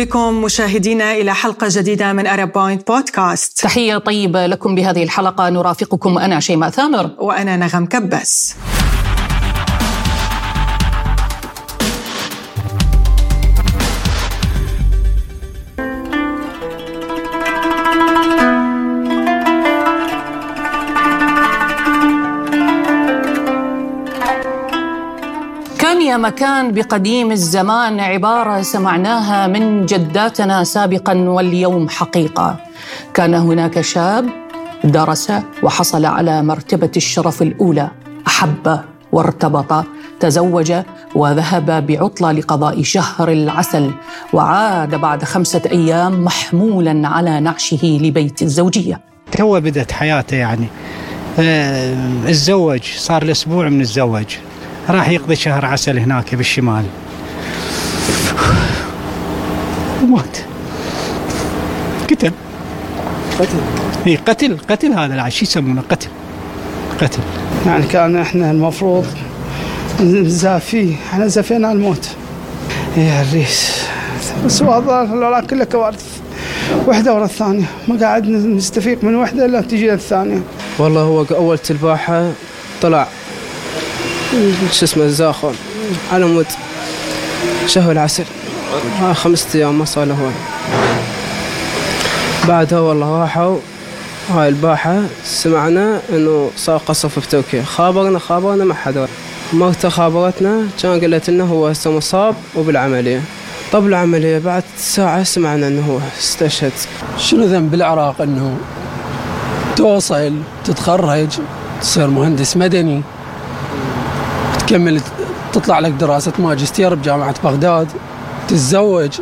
بكم مشاهدينا إلى حلقة جديدة من ارب بوينت بودكاست. تحية طيبة لكم بهذه الحلقة نرافقكم أنا شيماء ثامر وأنا نغم كبس. مكان بقديم الزمان عبارة سمعناها من جداتنا سابقا واليوم حقيقة. كان هناك شاب درس وحصل على مرتبة الشرف الأولى أحب وارتبط تزوج وذهب بعطلة لقضاء شهر العسل وعاد بعد خمسة أيام محمولا على نعشه لبيت الزوجية. تو بدت حياته يعني. آه، الزوج صار الأسبوع من الزواج. راح يقضي شهر عسل هناك بالشمال. ومات قتل. قتل. اي قتل قتل هذا شو يسمونه؟ قتل. قتل. يعني كان إحنا المفروض نزافيه إحنا زفينا الموت. يا الريس بس والله كلها كوارث. واحدة ورا الثانية. ما قاعد نستفيق من واحدة إلا تجي الثانية والله هو أول تلباحة طلع شو اسمه الزاخر على مود. شهر العسل. خمسة أيام ما صار له هواي بعدها والله راحوا. هاي الباحة سمعنا إنه صار قصف في تركيا خابرنا خابرنا ما حدا. مرته خابرتنا كان قالت لنا هو هسه مصاب وبالعملية. طب العملية بعد ساعة سمعنا إنه هو استشهد. شنو ذنب بالعراق إنه توصل تتخرج تصير مهندس مدني؟ تكمل تطلع لك دراسة ماجستير بجامعة بغداد تتزوج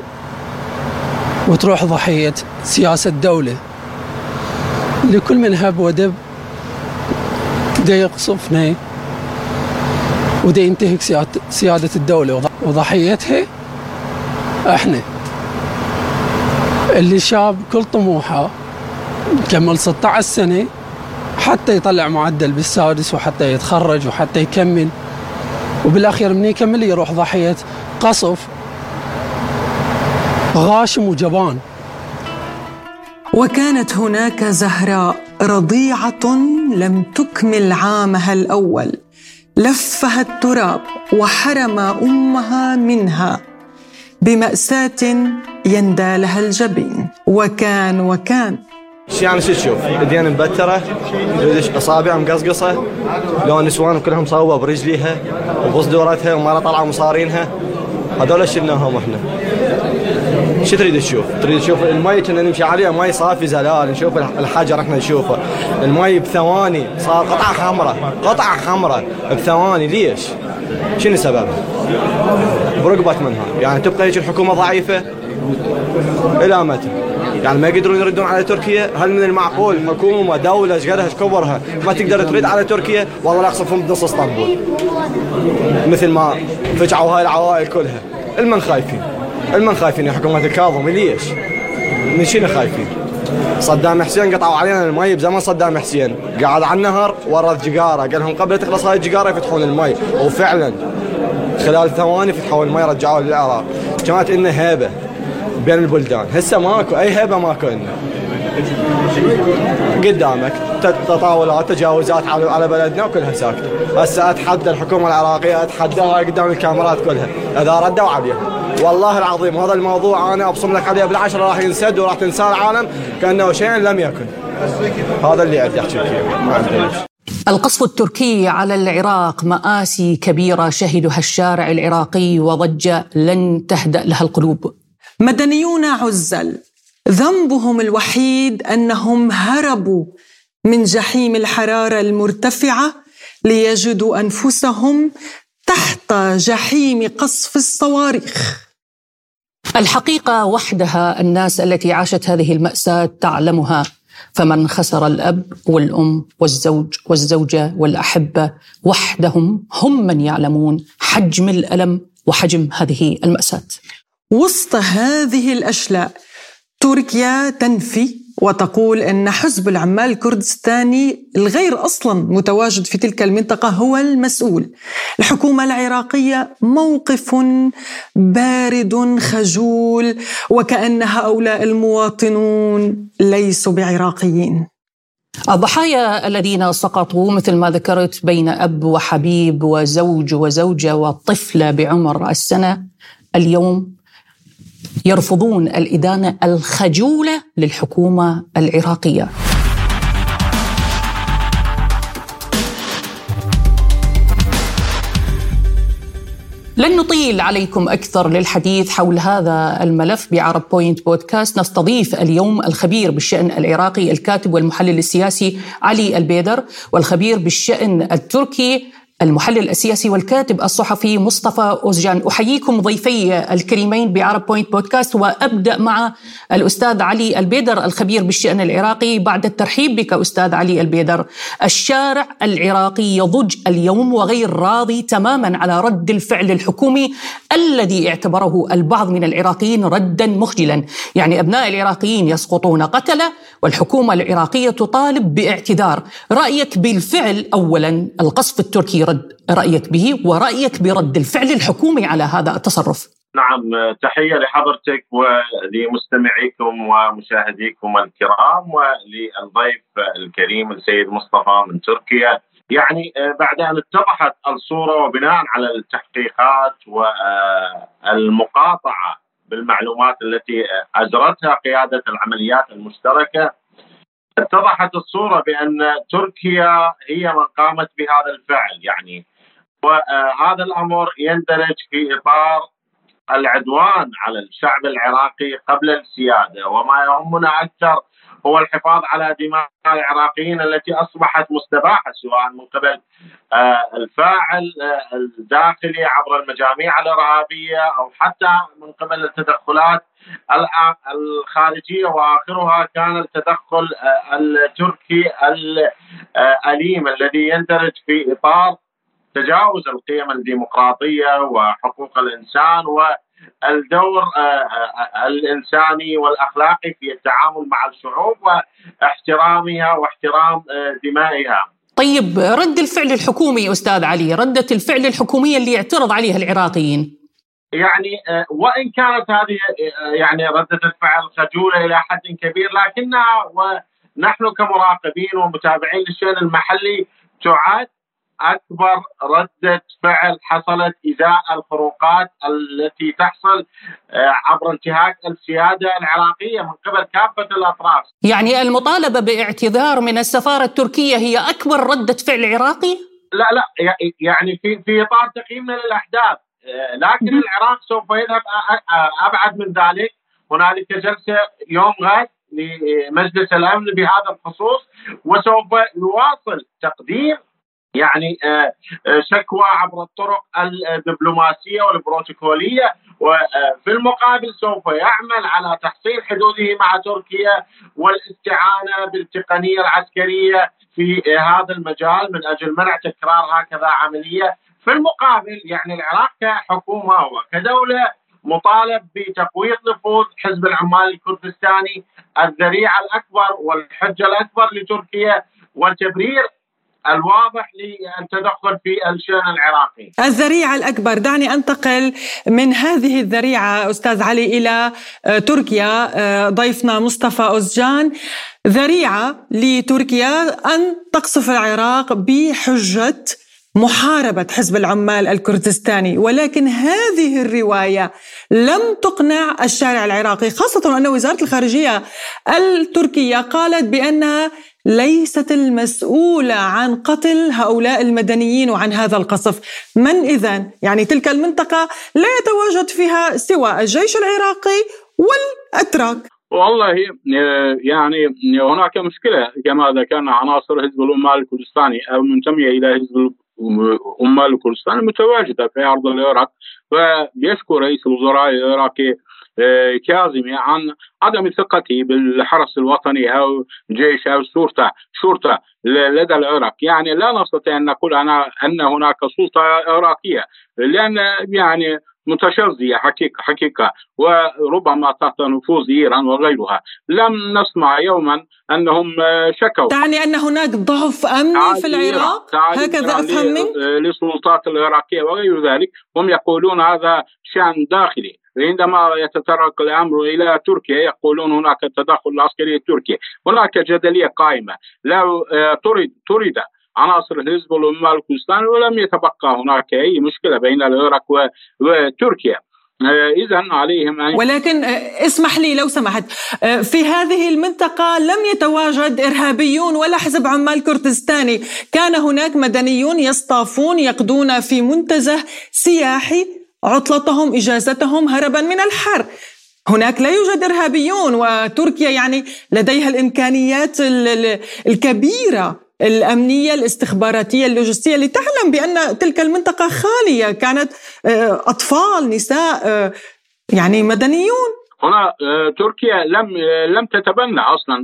وتروح ضحية سياسة دولة. لكل من هب ودب دا يقصفنا ودا ينتهك سيادة الدولة. وضحيتها إحنا. اللي شاب كل طموحه كمل 16 سنة حتى يطلع معدل بالسادس وحتى يتخرج وحتى يكمل وبالاخير من يكمل يروح ضحية؟ قصف غاشم وجبان. وكانت هناك زهراء رضيعة لم تكمل عامها الأول. لفها التراب وحرم أمها منها بمأساة يندى لها الجبين. وكان وكان يعني شو تشوف؟ ايدين مبترة اصابع مقصقصه لو نسوان كلهم صوبه برجليها وبصدورتها ومره طالعه مصارينها هذول شلناهم إحنا شو تريد تشوف؟ تريد تشوف المي كنا نمشي عليها مي صافي زلال نشوف الحجر إحنا نشوفه المي بثواني صار قطعة حمراء قطعة حمراء بثواني ليش؟ شنو سببها؟ برقبت منها يعني تبقى هيك الحكومة ضعيفة إلى متى؟ يعني ما يقدرون يردون على تركيا؟ هل من المعقول حكومة دولة إيش قدرها كبرها؟ ما تقدر ترد على تركيا؟ والله لا بنص اسطنبول. مثل ما فجعوا هاي العوائل كلها. المن خايفين. المن خايفين يا حكومة الكاظمي ليش؟ من شنو خايفين؟ صدام حسين قطعوا علينا المي بزمن صدام حسين. قاعد على النهر ورد جقاره قال لهم قبل تخلص هاي الجقارة يفتحون المي. وفعلا خلال ثواني فتحوا المي رجعوا للعراق. كانت لنا هيبة. بين البلدان. هسه ماكو أي هبة ماكو لنا قدامك. تطاولات تجاوزات على بلدنا وكلها ساكته هسه أتحدى الحكومة العراقية اتحداها قدام الكاميرات كلها. إذا ردوا عليها. والله العظيم هذا الموضوع أنا أبصم لك عليه بالعشرة راح ينسد وراح تنسى العالم كأنه شيء لم يكن. هذا اللي عندي أحكي فيه. القصف التركي على العراق مآسي كبيرة شهدها الشارع العراقي وضجة لن تهدأ لها القلوب. مدنيون عزل ذنبهم الوحيد أنهم هربوا من جحيم الحرارة المرتفعة ليجدوا أنفسهم تحت جحيم قصف الصواريخ. الحقيقة وحدها الناس التي عاشت هذه المأساة تعلمها فمن خسر الأب والأم والزوج والزوجة والأحبة وحدهم هم من يعلمون حجم الألم وحجم هذه المأساة. وسط هذه الأشلاء تركيا تنفي وتقول إن حزب العمال الكردستاني الغير أصلا متواجد في تلك المنطقة هو المسؤول. الحكومة العراقية موقف بارد خجول وكأن هؤلاء المواطنون ليسوا بعراقيين. الضحايا الذين سقطوا مثل ما ذكرت بين أب وحبيب وزوج وزوجة وطفلة بعمر السنة اليوم يرفضون الإدانة الخجولة للحكومة العراقية. لن نطيل عليكم أكثر للحديث حول هذا الملف بعرب Point Podcast نستضيف اليوم الخبير بالشأن العراقي الكاتب والمحلل السياسي علي البيدر والخبير بالشأن التركي المحلل السياسي والكاتب الصحفي مصطفى أوزجان. أحييكم ضيفي الكريمين بعرب Point Podcast وأبدأ مع الأستاذ علي البيدر الخبير بالشأن العراقي. بعد الترحيب بك أستاذ علي البيدر. الشارع العراقي يضج اليوم وغير راضي تماما على رد الفعل الحكومي الذي اعتبره البعض من العراقيين ردا مخجلا. يعني أبناء العراقيين يسقطون قتلة والحكومة العراقية تطالب باعتذار. رأيك بالفعل أولا القصف التركي رد رأيك به ورأيك برد الفعل الحكومي على هذا التصرف. نعم تحية لحضرتك ولمستمعيكم ومشاهديكم الكرام وللضيف الكريم السيد مصطفى من تركيا. يعني بعد أن اتضحت الصورة وبناء على التحقيقات والمقاطعة بالمعلومات التي أجرتها قيادة العمليات المشتركة اتضحت الصورة بأن تركيا هي من قامت بهذا الفعل. يعني وهذا الأمر يندرج في إطار العدوان على الشعب العراقي قبل السيادة وما يهمنا أكثر هو الحفاظ على دماء العراقيين التي أصبحت مستباحة سواء من قبل الفاعل الداخلي عبر المجاميع الإرهابية أو حتى من قبل التدخلات الخارجية. وآخرها كان التدخل التركي الاليم الذي يندرج في إطار تجاوز القيم الديمقراطية وحقوق الإنسان والدور الإنساني والأخلاقي في التعامل مع الشعوب واحترامها واحترام دمائها. طيب رد الفعل الحكومي أستاذ علي، ردة الفعل الحكومية اللي يعترض عليها العراقيين. يعني وإن كانت هذه يعني ردة الفعل خجولة إلى حد كبير لكنها ونحن كمراقبين ومتابعين للشأن المحلي تعد أكبر ردة فعل حصلت إزاء الفروقات التي تحصل عبر انتهاك السيادة العراقية من قبل كافة الأطراف. يعني المطالبة باعتذار من السفارة التركية هي أكبر ردة فعل عراقي؟ لا لا يعني في في إطار تقييمنا للاحداث لكن العراق سوف يذهب أبعد من ذلك هنالك جلسة يوم غد لمجلس الأمن بهذا الخصوص وسوف يواصل تقديم يعني شكوى عبر الطرق الدبلوماسية والبروتوكولية وفي المقابل سوف يعمل على تحصيل حدوده مع تركيا والاستعانه بالتقنية العسكرية في هذا المجال من أجل منع تكرار هكذا عملية. في المقابل يعني العراق كحكومة وكدولة مطالب بتقويض نفوذ حزب العمال الكردستاني الذريعه الأكبر والحجة الأكبر لتركيا والتبرير الواضح للتدخل في الشأن العراقي. الذريعة الأكبر. دعني أنتقل من هذه الذريعة أستاذ علي إلى تركيا. ضيفنا مصطفى أوزجان. ذريعة لتركيا أن تقصف العراق بحجة محاربة حزب العمال الكردستاني. ولكن هذه الرواية لم تقنع الشارع العراقي خاصة أن وزارة الخارجية التركية قالت بأنها ليست المسؤولة عن قتل هؤلاء المدنيين وعن هذا القصف من إذن؟ يعني تلك المنطقة لا يتواجد فيها سوى الجيش العراقي والأتراك والله يعني هناك مشكلة كما ذكرنا عناصر حزب العمال الكردستاني المنتمية إلى حزب عمال الكردستان متواجدة في أرض العراق ويشكو رئيس الوزراء العراقي كاظمي عن عدم ثقته بالحرس الوطني أو جيش أو شرطة شرطة لدى العراق، يعني لا نستطيع أن نقول أنا أن هناك سلطة عراقية لأن يعني متشظيه حقيقه حقيقة وربما تحت نفوذ إيران وغيرها. لم نسمع يوما أنهم شكوا. تعني أن هناك ضعف أمني في العراق؟ هكذا أفهم منك؟ للسلطات العراقية وغير ذلك هم يقولون هذا شأن داخلي. عندما يتطرق الأمر إلى تركيا يقولون هناك تدخل عسكري التركي هناك جدلية قائمة. لو طرد طرد عناصر حزب الأمة الكردستان ولم يتبقى هناك أي مشكلة بين العراق وتركيا. اذا عليهم أن ولكن اسمح لي لو سمحت. في هذه المنطقة لم يتواجد إرهابيون ولا حزب عمال كردستاني. كان هناك مدنيون يصطافون يقضون في منتزه سياحي عطلتهم إجازتهم هربا من الحر. هناك لا يوجد إرهابيون وتركيا يعني لديها الإمكانيات الكبيرة الأمنية الاستخباراتية اللوجستية لتعلم بأن تلك المنطقة خالية. كانت أطفال نساء يعني مدنيون. هنا تركيا لم لم تتبنى أصلا.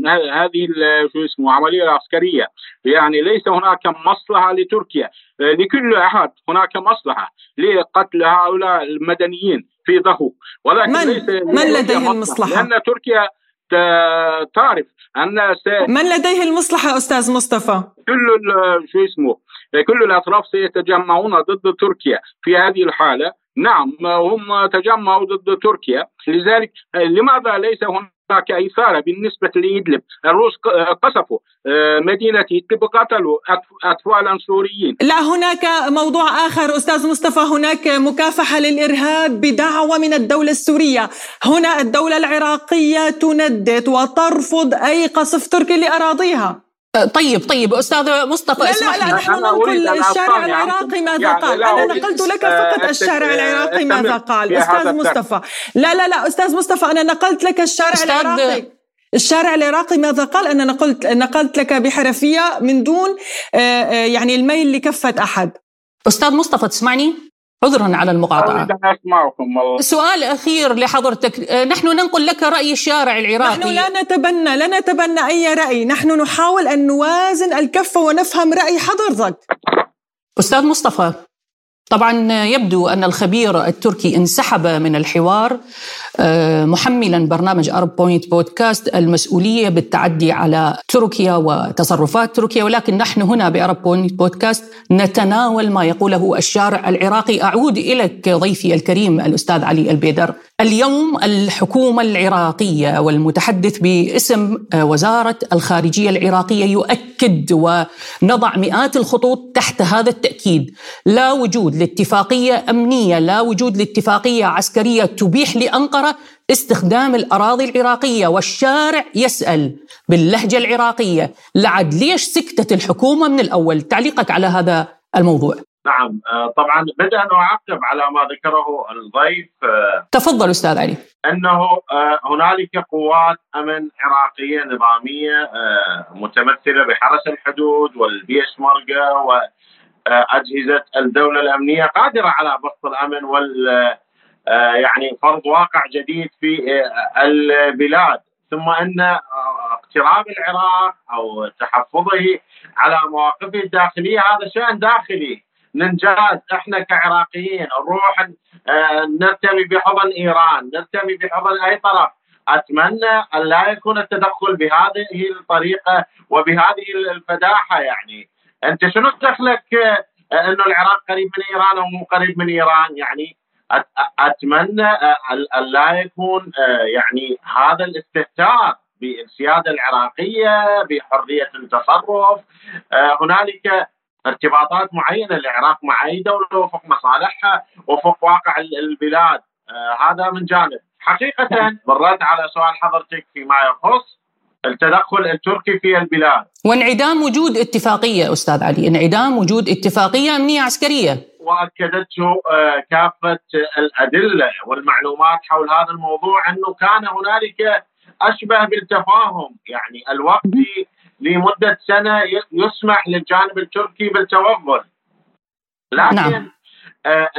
هذه شو اسمه عملية العسكريه يعني ليس هناك مصلحة لتركيا. لكل أحد هناك مصلحة لقتل هؤلاء المدنيين في ضهو ولكن من ليس من لديه المصلحة؟ لأن تركيا تعرف أن س... من لديه المصلحة أستاذ مصطفى؟ كل شو اسمه كل الأطراف سيتجمعون ضد تركيا في هذه الحالة. نعم هم تجمعوا ضد تركيا. لذلك لماذا ليس هناك إثارة بالنسبة لإدلب؟ الروس قصفوا مدينة إدلب وقتلوا أطفالا سوريين. لا هناك موضوع آخر. أستاذ مصطفى هناك مكافحة للإرهاب بدعوة من الدولة السورية. هنا الدولة العراقية تندد وترفض أي قصف تركي لأراضيها. طيب طيب أستاذ مصطفى لا لا لا نحن ننقل الشارع العراقي ماذا يعني قال؟ أنا نقلت لك فقط الشارع العراقي ماذا قال؟ أستاذ مصطفى. لا لا لا أستاذ مصطفى أنا نقلت لك الشارع العراقي. الشارع العراقي ماذا قال؟ أنا نقلت نقلت لك بحرفية من دون يعني الميل لكفة أحد. أستاذ مصطفى تسمعني؟ عذرا على المقاطعة. أسمعكم والله. سؤال أخير لحضرتك نحن ننقل لك رأي الشارع العراقي. نحن لا نتبنى لا نتبنى أي رأي. نحن نحاول أن نوازن الكفة ونفهم رأي حضرتك. أستاذ مصطفى. طبعا يبدو أن الخبير التركي انسحب من الحوار محملا برنامج Arab Point Podcast المسؤولية بالتعدي على تركيا وتصرفات تركيا. ولكن نحن هنا ب Arab Point Podcast نتناول ما يقوله الشارع العراقي. أعود إليك ضيفي الكريم الأستاذ علي البيدر. اليوم الحكومة العراقية والمتحدث باسم وزارة الخارجية العراقية يؤكد ونضع مئات الخطوط تحت هذا التأكيد. لا وجود لاتفاقية أمنية لا وجود لاتفاقية عسكرية تبيح لأنقرة استخدام الأراضي العراقية. والشارع يسأل باللهجة العراقية لعد ليش سكتت الحكومة من الأول؟ تعليقك على هذا الموضوع. نعم طبعا بدأ أن أعقب على ما ذكره الضيف تفضل أستاذ علي. أنه هنالك قوات أمن عراقية نظامية متمثلة بحرس الحدود والبيش مرقة وأجهزة الدولة الأمنية قادرة على بسط الأمن وال يعني فرض واقع جديد في البلاد. ثم أن اقتراب العراق أو تحفظه على مواقفه الداخلية هذا شأن داخلي. ننجاز إحنا كعراقيين نروح نرتمي بحضن إيران نرتمي بحضن أي طرف. أتمنى أن لا يكون التدخل بهذه الطريقة وبهذه الفداحة يعني. أنت شنو دخلك إنه العراق قريب من إيران أو مو قريب من إيران؟ يعني أتمنى ان لا يكون يعني هذا الاستهتار بالسيادة العراقية بحرية التصرف. هنالك ارتباطات معينة العراق مع أي دولة وفق مصالحها وفق واقع البلاد. هذا من جانب. حقيقة بالرد على سؤال حضرتك فيما يخص التدخل التركي في البلاد. وانعدام وجود اتفاقية أستاذ علي انعدام وجود اتفاقية أمنية عسكرية. واكدته كافة الأدلة والمعلومات حول هذا الموضوع أنه كان هنالك أشبه بالتفاهم. يعني الوقت لمدة سنة يسمح للجانب التركي بالتوغل لكن نعم.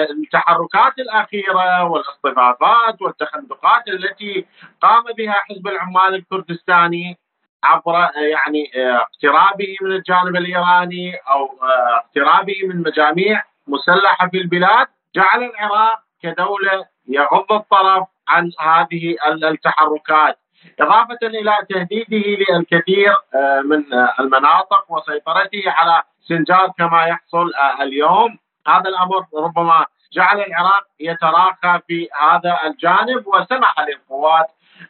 التحركات الأخيرة والاصطفافات والتخندقات التي قام بها حزب العمال الكردستاني عبر يعني اقترابه من الجانب الإيراني أو اقترابه من مجاميع مسلحة في البلاد جعل العراق كدولة يغض الطرف عن هذه التحركات إضافة إلى تهديده للكثير آه، من المناطق وسيطرته على سنجار كما يحصل آه، اليوم. هذا الأمر ربما جعل العراق يتراخى في هذا الجانب وسمح للقوات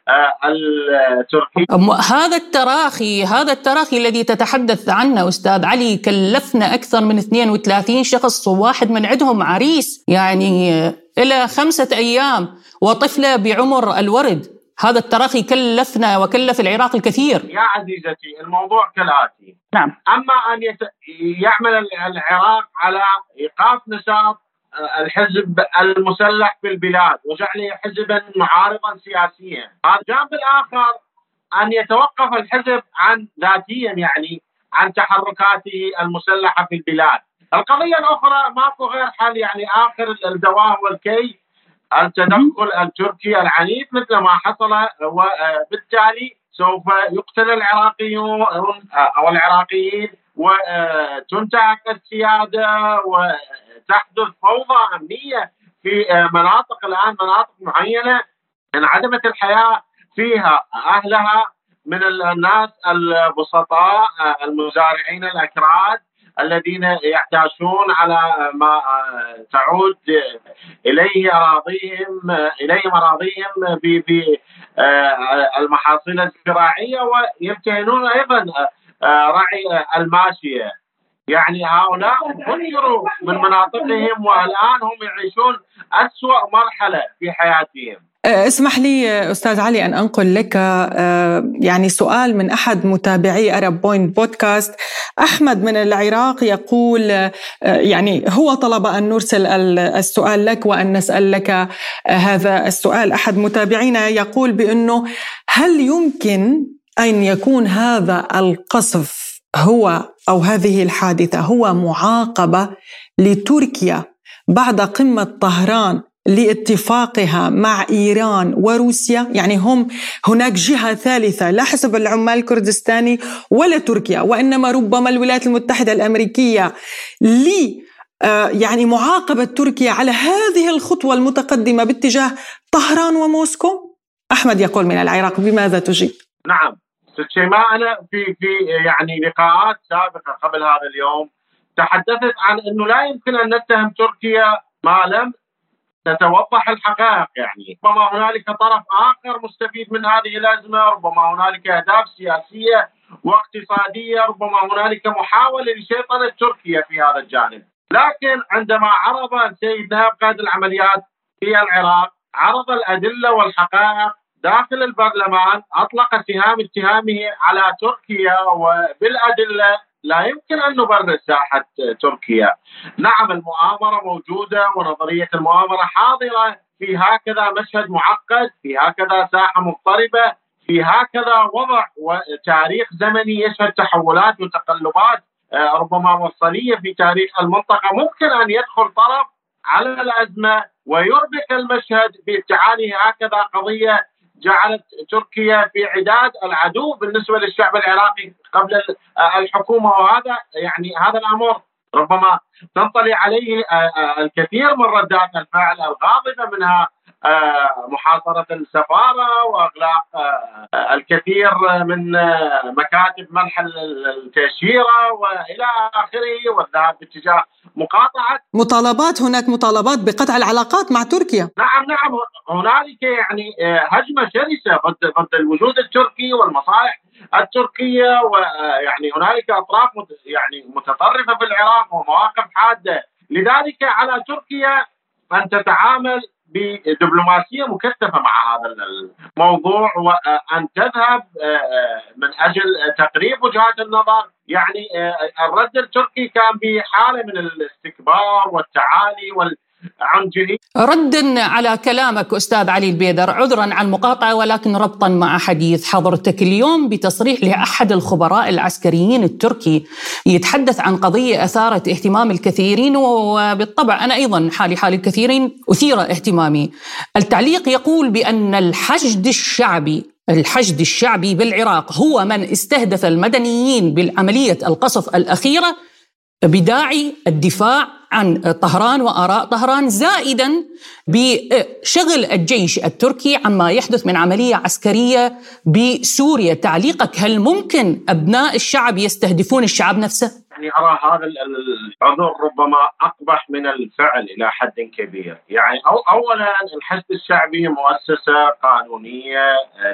آه، التركية. هذا التراخي هذا التراخي الذي تتحدث عنه أستاذ علي كلفنا أكثر من 32 شخص وواحد من عندهم عريس يعني إلى خمسة أيام وطفلة بعمر الورد. هذا التراخي كلفنا وكلف العراق الكثير. يا عزيزتي الموضوع كالآتي. نعم. أما أن يت... يعمل العراق على إيقاف نشاط آه، الحزب المسلح في البلاد وجعله حزبا معارضا سياسيا. هذا الجانب الآخر أن يتوقف الحزب عن ذاتيا يعني عن تحركاته المسلحة في البلاد. القضية الأخرى ماكو غير حل يعني آخر الدواء والكي التدخل التركي العنيف مثل ما حصل وبالتالي سوف يقتل العراقيون أو العراقيين وتنتهك السيادة وتحدث فوضى أمنية في مناطق الآن مناطق معينة انعدمت الحياة فيها أهلها من الناس البسطاء المزارعين الأكراد. الذين يحتاجون على ما تعود إليه أراضيهم إليهم أراضيهم بالمحاصيل الزراعية ويمتهنون أيضا رعي الماشية. يعني هؤلاء هجروا من مناطقهم والآن هم يعيشون أسوأ مرحلة في حياتهم. اسمح لي أستاذ علي أن أنقل لك أه، يعني سؤال من أحد متابعي Arab Point Podcast أحمد من العراق يقول يعني هو طلب أن نرسل السؤال لك وأن نسأل لك هذا السؤال. أحد متابعينا يقول بأنه هل يمكن أن يكون هذا القصف هو أو هذه الحادثة هو معاقبة لتركيا بعد قمة طهران لاتفاقها مع إيران وروسيا. يعني هم هناك جهة ثالثة لا حسب العمال الكردستاني ولا تركيا وإنما ربما الولايات المتحدة الأمريكية ل آه، يعني معاقبة تركيا على هذه الخطوة المتقدمة باتجاه طهران وموسكو. أحمد يقول من العراق بماذا تجيب؟ نعم. ست شيماء أنا في في يعني لقاءات سابقة قبل هذا اليوم تحدثت عن إنه لا يمكن أن نتهم تركيا ما لم تتوضح الحقائق يعني. ربما هنالك طرف آخر مستفيد من هذه الأزمة ربما هنالك أهداف سياسية واقتصادية ربما هنالك محاولة لسيطره تركيا في هذا الجانب. لكن عندما عرض السيد نائب قائد العمليات في العراق عرض الأدلة والحقائق داخل البرلمان أطلق سهام اتهامه على تركيا وبالأدلة لا يمكن أن نبرر ساحة تركيا. نعم المؤامرة موجودة ونظرية المؤامرة حاضرة في هكذا مشهد معقد، في هكذا ساحة مضطربة، في هكذا وضع وتاريخ زمني يشهد تحولات وتقلبات آه، ربما مفصليه في تاريخ المنطقة، ممكن أن يدخل طرف على الأزمة ويربك المشهد بابتعاده هكذا قضية جعلت تركيا في عداد العدو بالنسبة للشعب العراقي قبل الحكومة وهذا يعني هذا الأمر. ربما تنطلي عليه الكثير من ردات الفعل الغاضبة منها محاصرة السفارة وإغلاق الكثير من مكاتب منح التأشيرة وإلى آخره والذهاب باتجاه مقاطعة. مطالبات هناك مطالبات بقطع العلاقات مع تركيا. نعم نعم هنالك يعني هجمة شرسة ضد ضد الوجود التركي والمصالح التركية ويعني هنالك أطراف يعني متطرفة في العراق ومواقف حادة. لذلك على تركيا أن تتعامل بدبلوماسية مكثفة مع هذا الموضوع وأن تذهب آه، آه، من أجل تقريب وجهات النظر. يعني آه، الرد التركي كان بحالة من الاستكبار والتعالي وال عنجهي ردا على كلامك أستاذ علي البيدر عذرا عن المقاطعه ولكن ربطا مع حديث حضرتك اليوم بتصريح لأحد الخبراء العسكريين التركي يتحدث عن قضية أثارت اهتمام الكثيرين وبالطبع أنا أيضا حالي حال الكثيرين أثير اهتمامي. التعليق يقول بأن الحشد الشعبي الحشد الشعبي بالعراق هو من استهدف المدنيين بالعملية القصف الأخيرة بداعي الدفاع عن طهران وآراء طهران زائدا بشغل الجيش التركي عما يحدث من عملية عسكرية بسوريا، تعليقك هل ممكن أبناء الشعب يستهدفون الشعب نفسه؟ يعني أرى هذا الحضور ربما أقبح من الفعل إلى حد كبير، يعني أو اولا الحشد الشعبي مؤسسة قانونية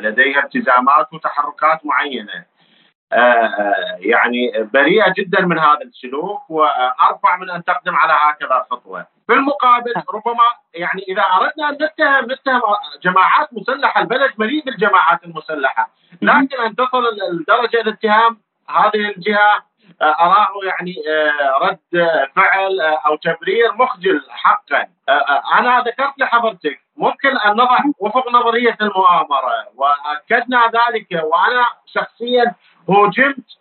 لديها التزامات وتحركات معينة. آه، يعني بريئة جدا من هذا السلوك وأرفع من أن تقدم على هكذا خطوة. في المقابل ربما يعني إذا أردنا أن نتهم نتهم جماعات مسلحة البلد مليء بالجماعات المسلحة، لكن أن تصل لدرجة الاتهام هذه الجهة آه، أراه يعني آه، رد فعل أو تبرير مخجل حقا. أنا ذكرت لحضرتك ممكن أن نضع وفق نظرية المؤامرة وأكدنا ذلك وأنا شخصيا هوجمت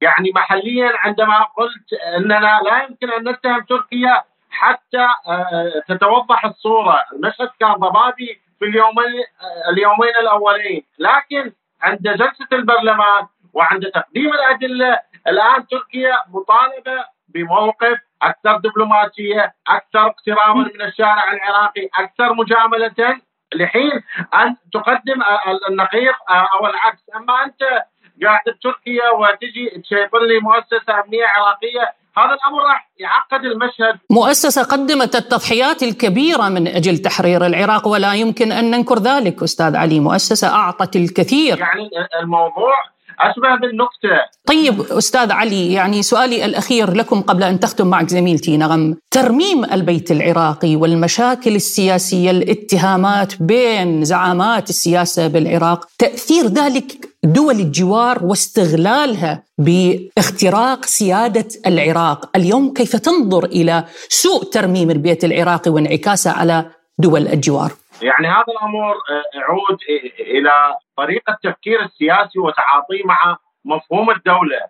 يعني محليا عندما قلت أننا لا يمكن أن نتهم تركيا حتى آه، تتوضح الصورة، المشهد كان ضبابي في اليومين آه، اليومين الأولين، لكن عند جلسة البرلمان وعند تقديم الأدلة الآن تركيا مطالبة بموقف أكثر دبلوماسية، أكثر اقترابا من الشارع العراقي، أكثر مجاملة لحين أن تقدم النقيض آه، أو العكس، أما أنت قاعد بتركيا وتجي تشيطن لي مؤسسة أمنية عراقية. هذا الأمر راح يعقد المشهد. مؤسسة قدمت التضحيات الكبيرة من أجل تحرير العراق ولا يمكن أن ننكر ذلك أستاذ علي. مؤسسة أعطت الكثير. يعني الموضوع اشبه بالنكته طيب أستاذ علي يعني سؤالي الأخير لكم قبل أن تختم معك زميلتي نغم ترميم البيت العراقي والمشاكل السياسية الاتهامات بين زعامات السياسة بالعراق تأثير ذلك دول الجوار واستغلالها باختراق سيادة العراق. اليوم كيف تنظر إلى سوء ترميم البيت العراقي وانعكاسه على دول الجوار؟ يعني هذا الأمر آه، يعود إلى طريقة التفكير السياسي وتعاطيه مع مفهوم الدولة.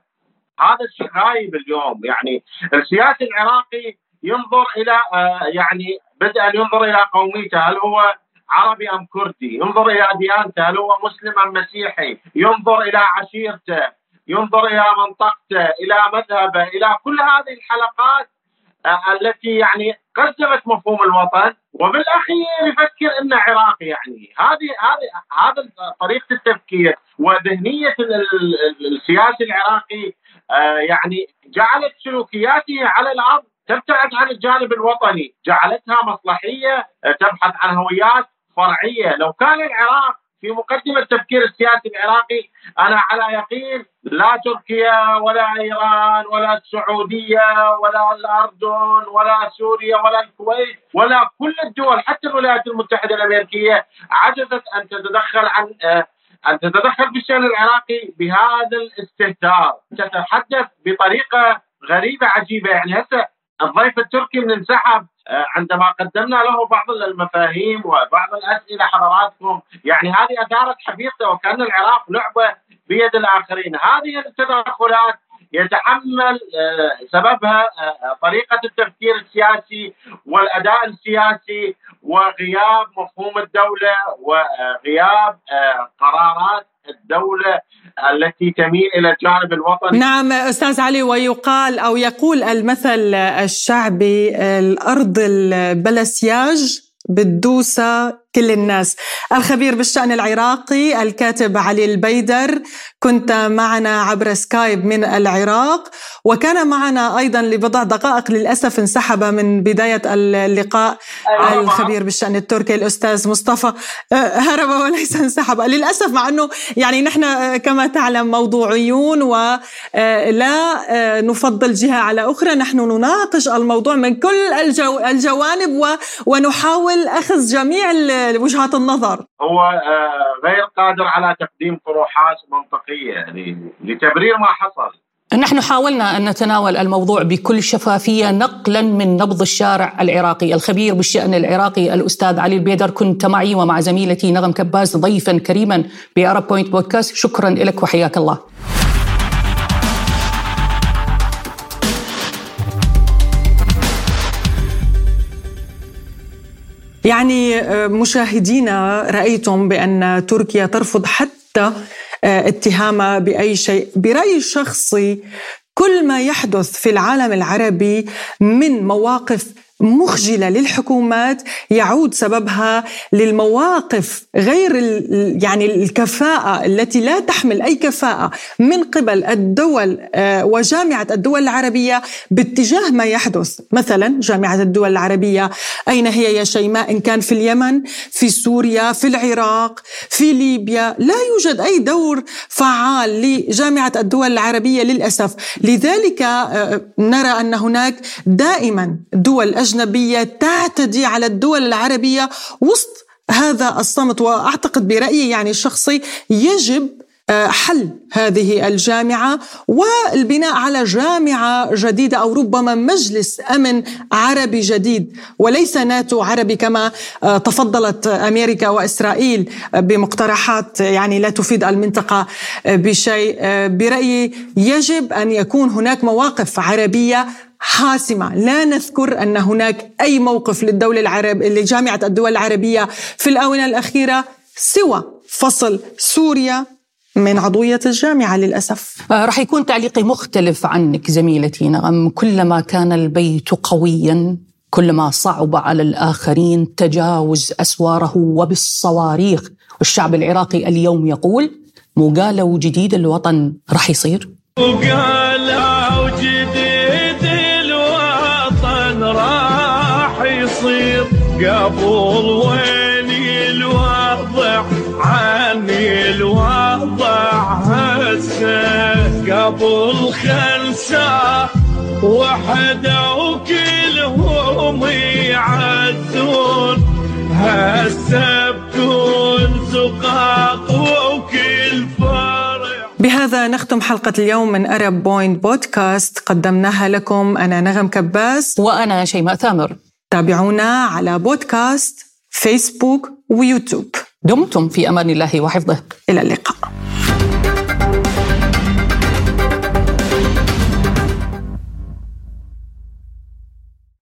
هذا الشيء غايب اليوم يعني السياسي العراقي ينظر إلى آه، يعني بدءا ينظر إلى قوميته هل هو عربي أم كردي؟ ينظر إلى ديانته هل هو مسلم أم مسيحي؟ ينظر إلى عشيرته، ينظر إلى منطقته، إلى مذهبه، إلى كل هذه الحلقات التي يعني قدمت مفهوم الوطن وبالأخير يفكر انه عراقي يعني هذه هذه هذا طريقة التفكير وذهنية السياسي العراقي آه، يعني جعلت سلوكياته على الأرض تبتعد عن الجانب الوطني، جعلتها مصلحية آه، تبحث عن هويات فرعية، لو كان العراق في مقدمة التفكير السياسي العراقي أنا على يقين لا تركيا ولا إيران ولا السعودية ولا الأردن ولا سوريا ولا الكويت ولا كل الدول حتى الولايات المتحدة الأمريكية عجزت أن تتدخل عن آه، أن تتدخل في الشأن العراقي بهذا الاستهتار. تتحدث بطريقة غريبة عجيبة يعني هسه الضيف التركي من انسحب عندما قدمنا له بعض المفاهيم وبعض الأسئلة حضراتكم يعني هذه أثارت حفيظته وكأن العراق لعبة بيد الآخرين، هذه التدخلات يتحمل آه، سببها آه، طريقة التفكير السياسي والأداء السياسي وغياب مفهوم الدولة وغياب قرارات الدولة التي تميل إلى الجانب الوطني. نعم أستاذ علي ويقال أو يقول المثل الشعبي الأرض بلا سياج كل الناس. الخبير بالشأن العراقي الكاتب علي البيدر كنت معنا عبر سكايب من العراق وكان معنا أيضا لبضع دقائق للأسف انسحب من بداية اللقاء الخبير بالشأن التركي الأستاذ مصطفى. أه، هرب وليس انسحب. للأسف مع أنه يعني نحن أه، كما تعلم موضوعيون ولا أه، نفضل جهة على أخرى. نحن نناقش الموضوع من كل الجو الجوانب ونحاول أخذ جميع وجهات النظر. هو آه، غير قادر على تقديم طروحات منطقية يعني لتبرير ما حصل. نحن حاولنا أن نتناول الموضوع بكل شفافية نقلا من نبض الشارع العراقي، الخبير بالشأن العراقي الأستاذ علي البيدر. كنت معي ومع زميلتي نغم كباز ضيفا كريما ب Arab Point Podcast، شكرا لك وحياك الله. يعني آه، مشاهدينا رأيتم بأن تركيا ترفض حتى آه، اتهامها بأي شيء. برايي الشخصي كل ما يحدث في العالم العربي من مواقف مخجلة للحكومات يعود سببها للمواقف غير يعني الكفاءة التي لا تحمل أي كفاءة من قبل الدول آه، وجامعة الدول العربية باتجاه ما يحدث. مثلا جامعة الدول العربية أين هي يا شيماء؟ إن كان في اليمن في سوريا في العراق في ليبيا. لا يوجد أي دور فعال لجامعة الدول العربية للأسف. لذلك آه، نرى أن هناك دائما دول أجنبية تعتدي على الدول العربية وسط هذا الصمت وأعتقد برأيي يعني الشخصي يجب آه، حل هذه الجامعة والبناء على جامعة جديدة أو ربما مجلس أمن عربي جديد. وليس ناتو عربي كما آه، تفضلت أمريكا وإسرائيل بمقترحات يعني لا تفيد المنطقة بشيء. آه، برأيي يجب أن يكون هناك مواقف عربية حاسمة. لا نذكر أن هناك أي موقف للدولة العرب لجامعة الدول العربية في الآونة الأخيرة سوى فصل سوريا من عضوية الجامعة للأسف. آه، رح يكون تعليقي مختلف عنك زميلتي نغم. كلما كان البيت قويا كلما صعب على الآخرين تجاوز أسواره وبالصواريخ. والشعب العراقي اليوم يقول مقالة جديد الوطن رح يصير؟ مقالة قبل وين الوضع؟ عني الوضع هسه قبل خمسة وحدة وكلهم يعدون. هسه بكون زقاق وكل بهذا نختم حلقة اليوم من Arab Point بودكاست قدمناها لكم أنا نغم كباس. وأنا شيماء ثامر. تابعونا على بودكاست فيسبوك ويوتيوب. دمتم في أمان الله وحفظه. إلى اللقاء.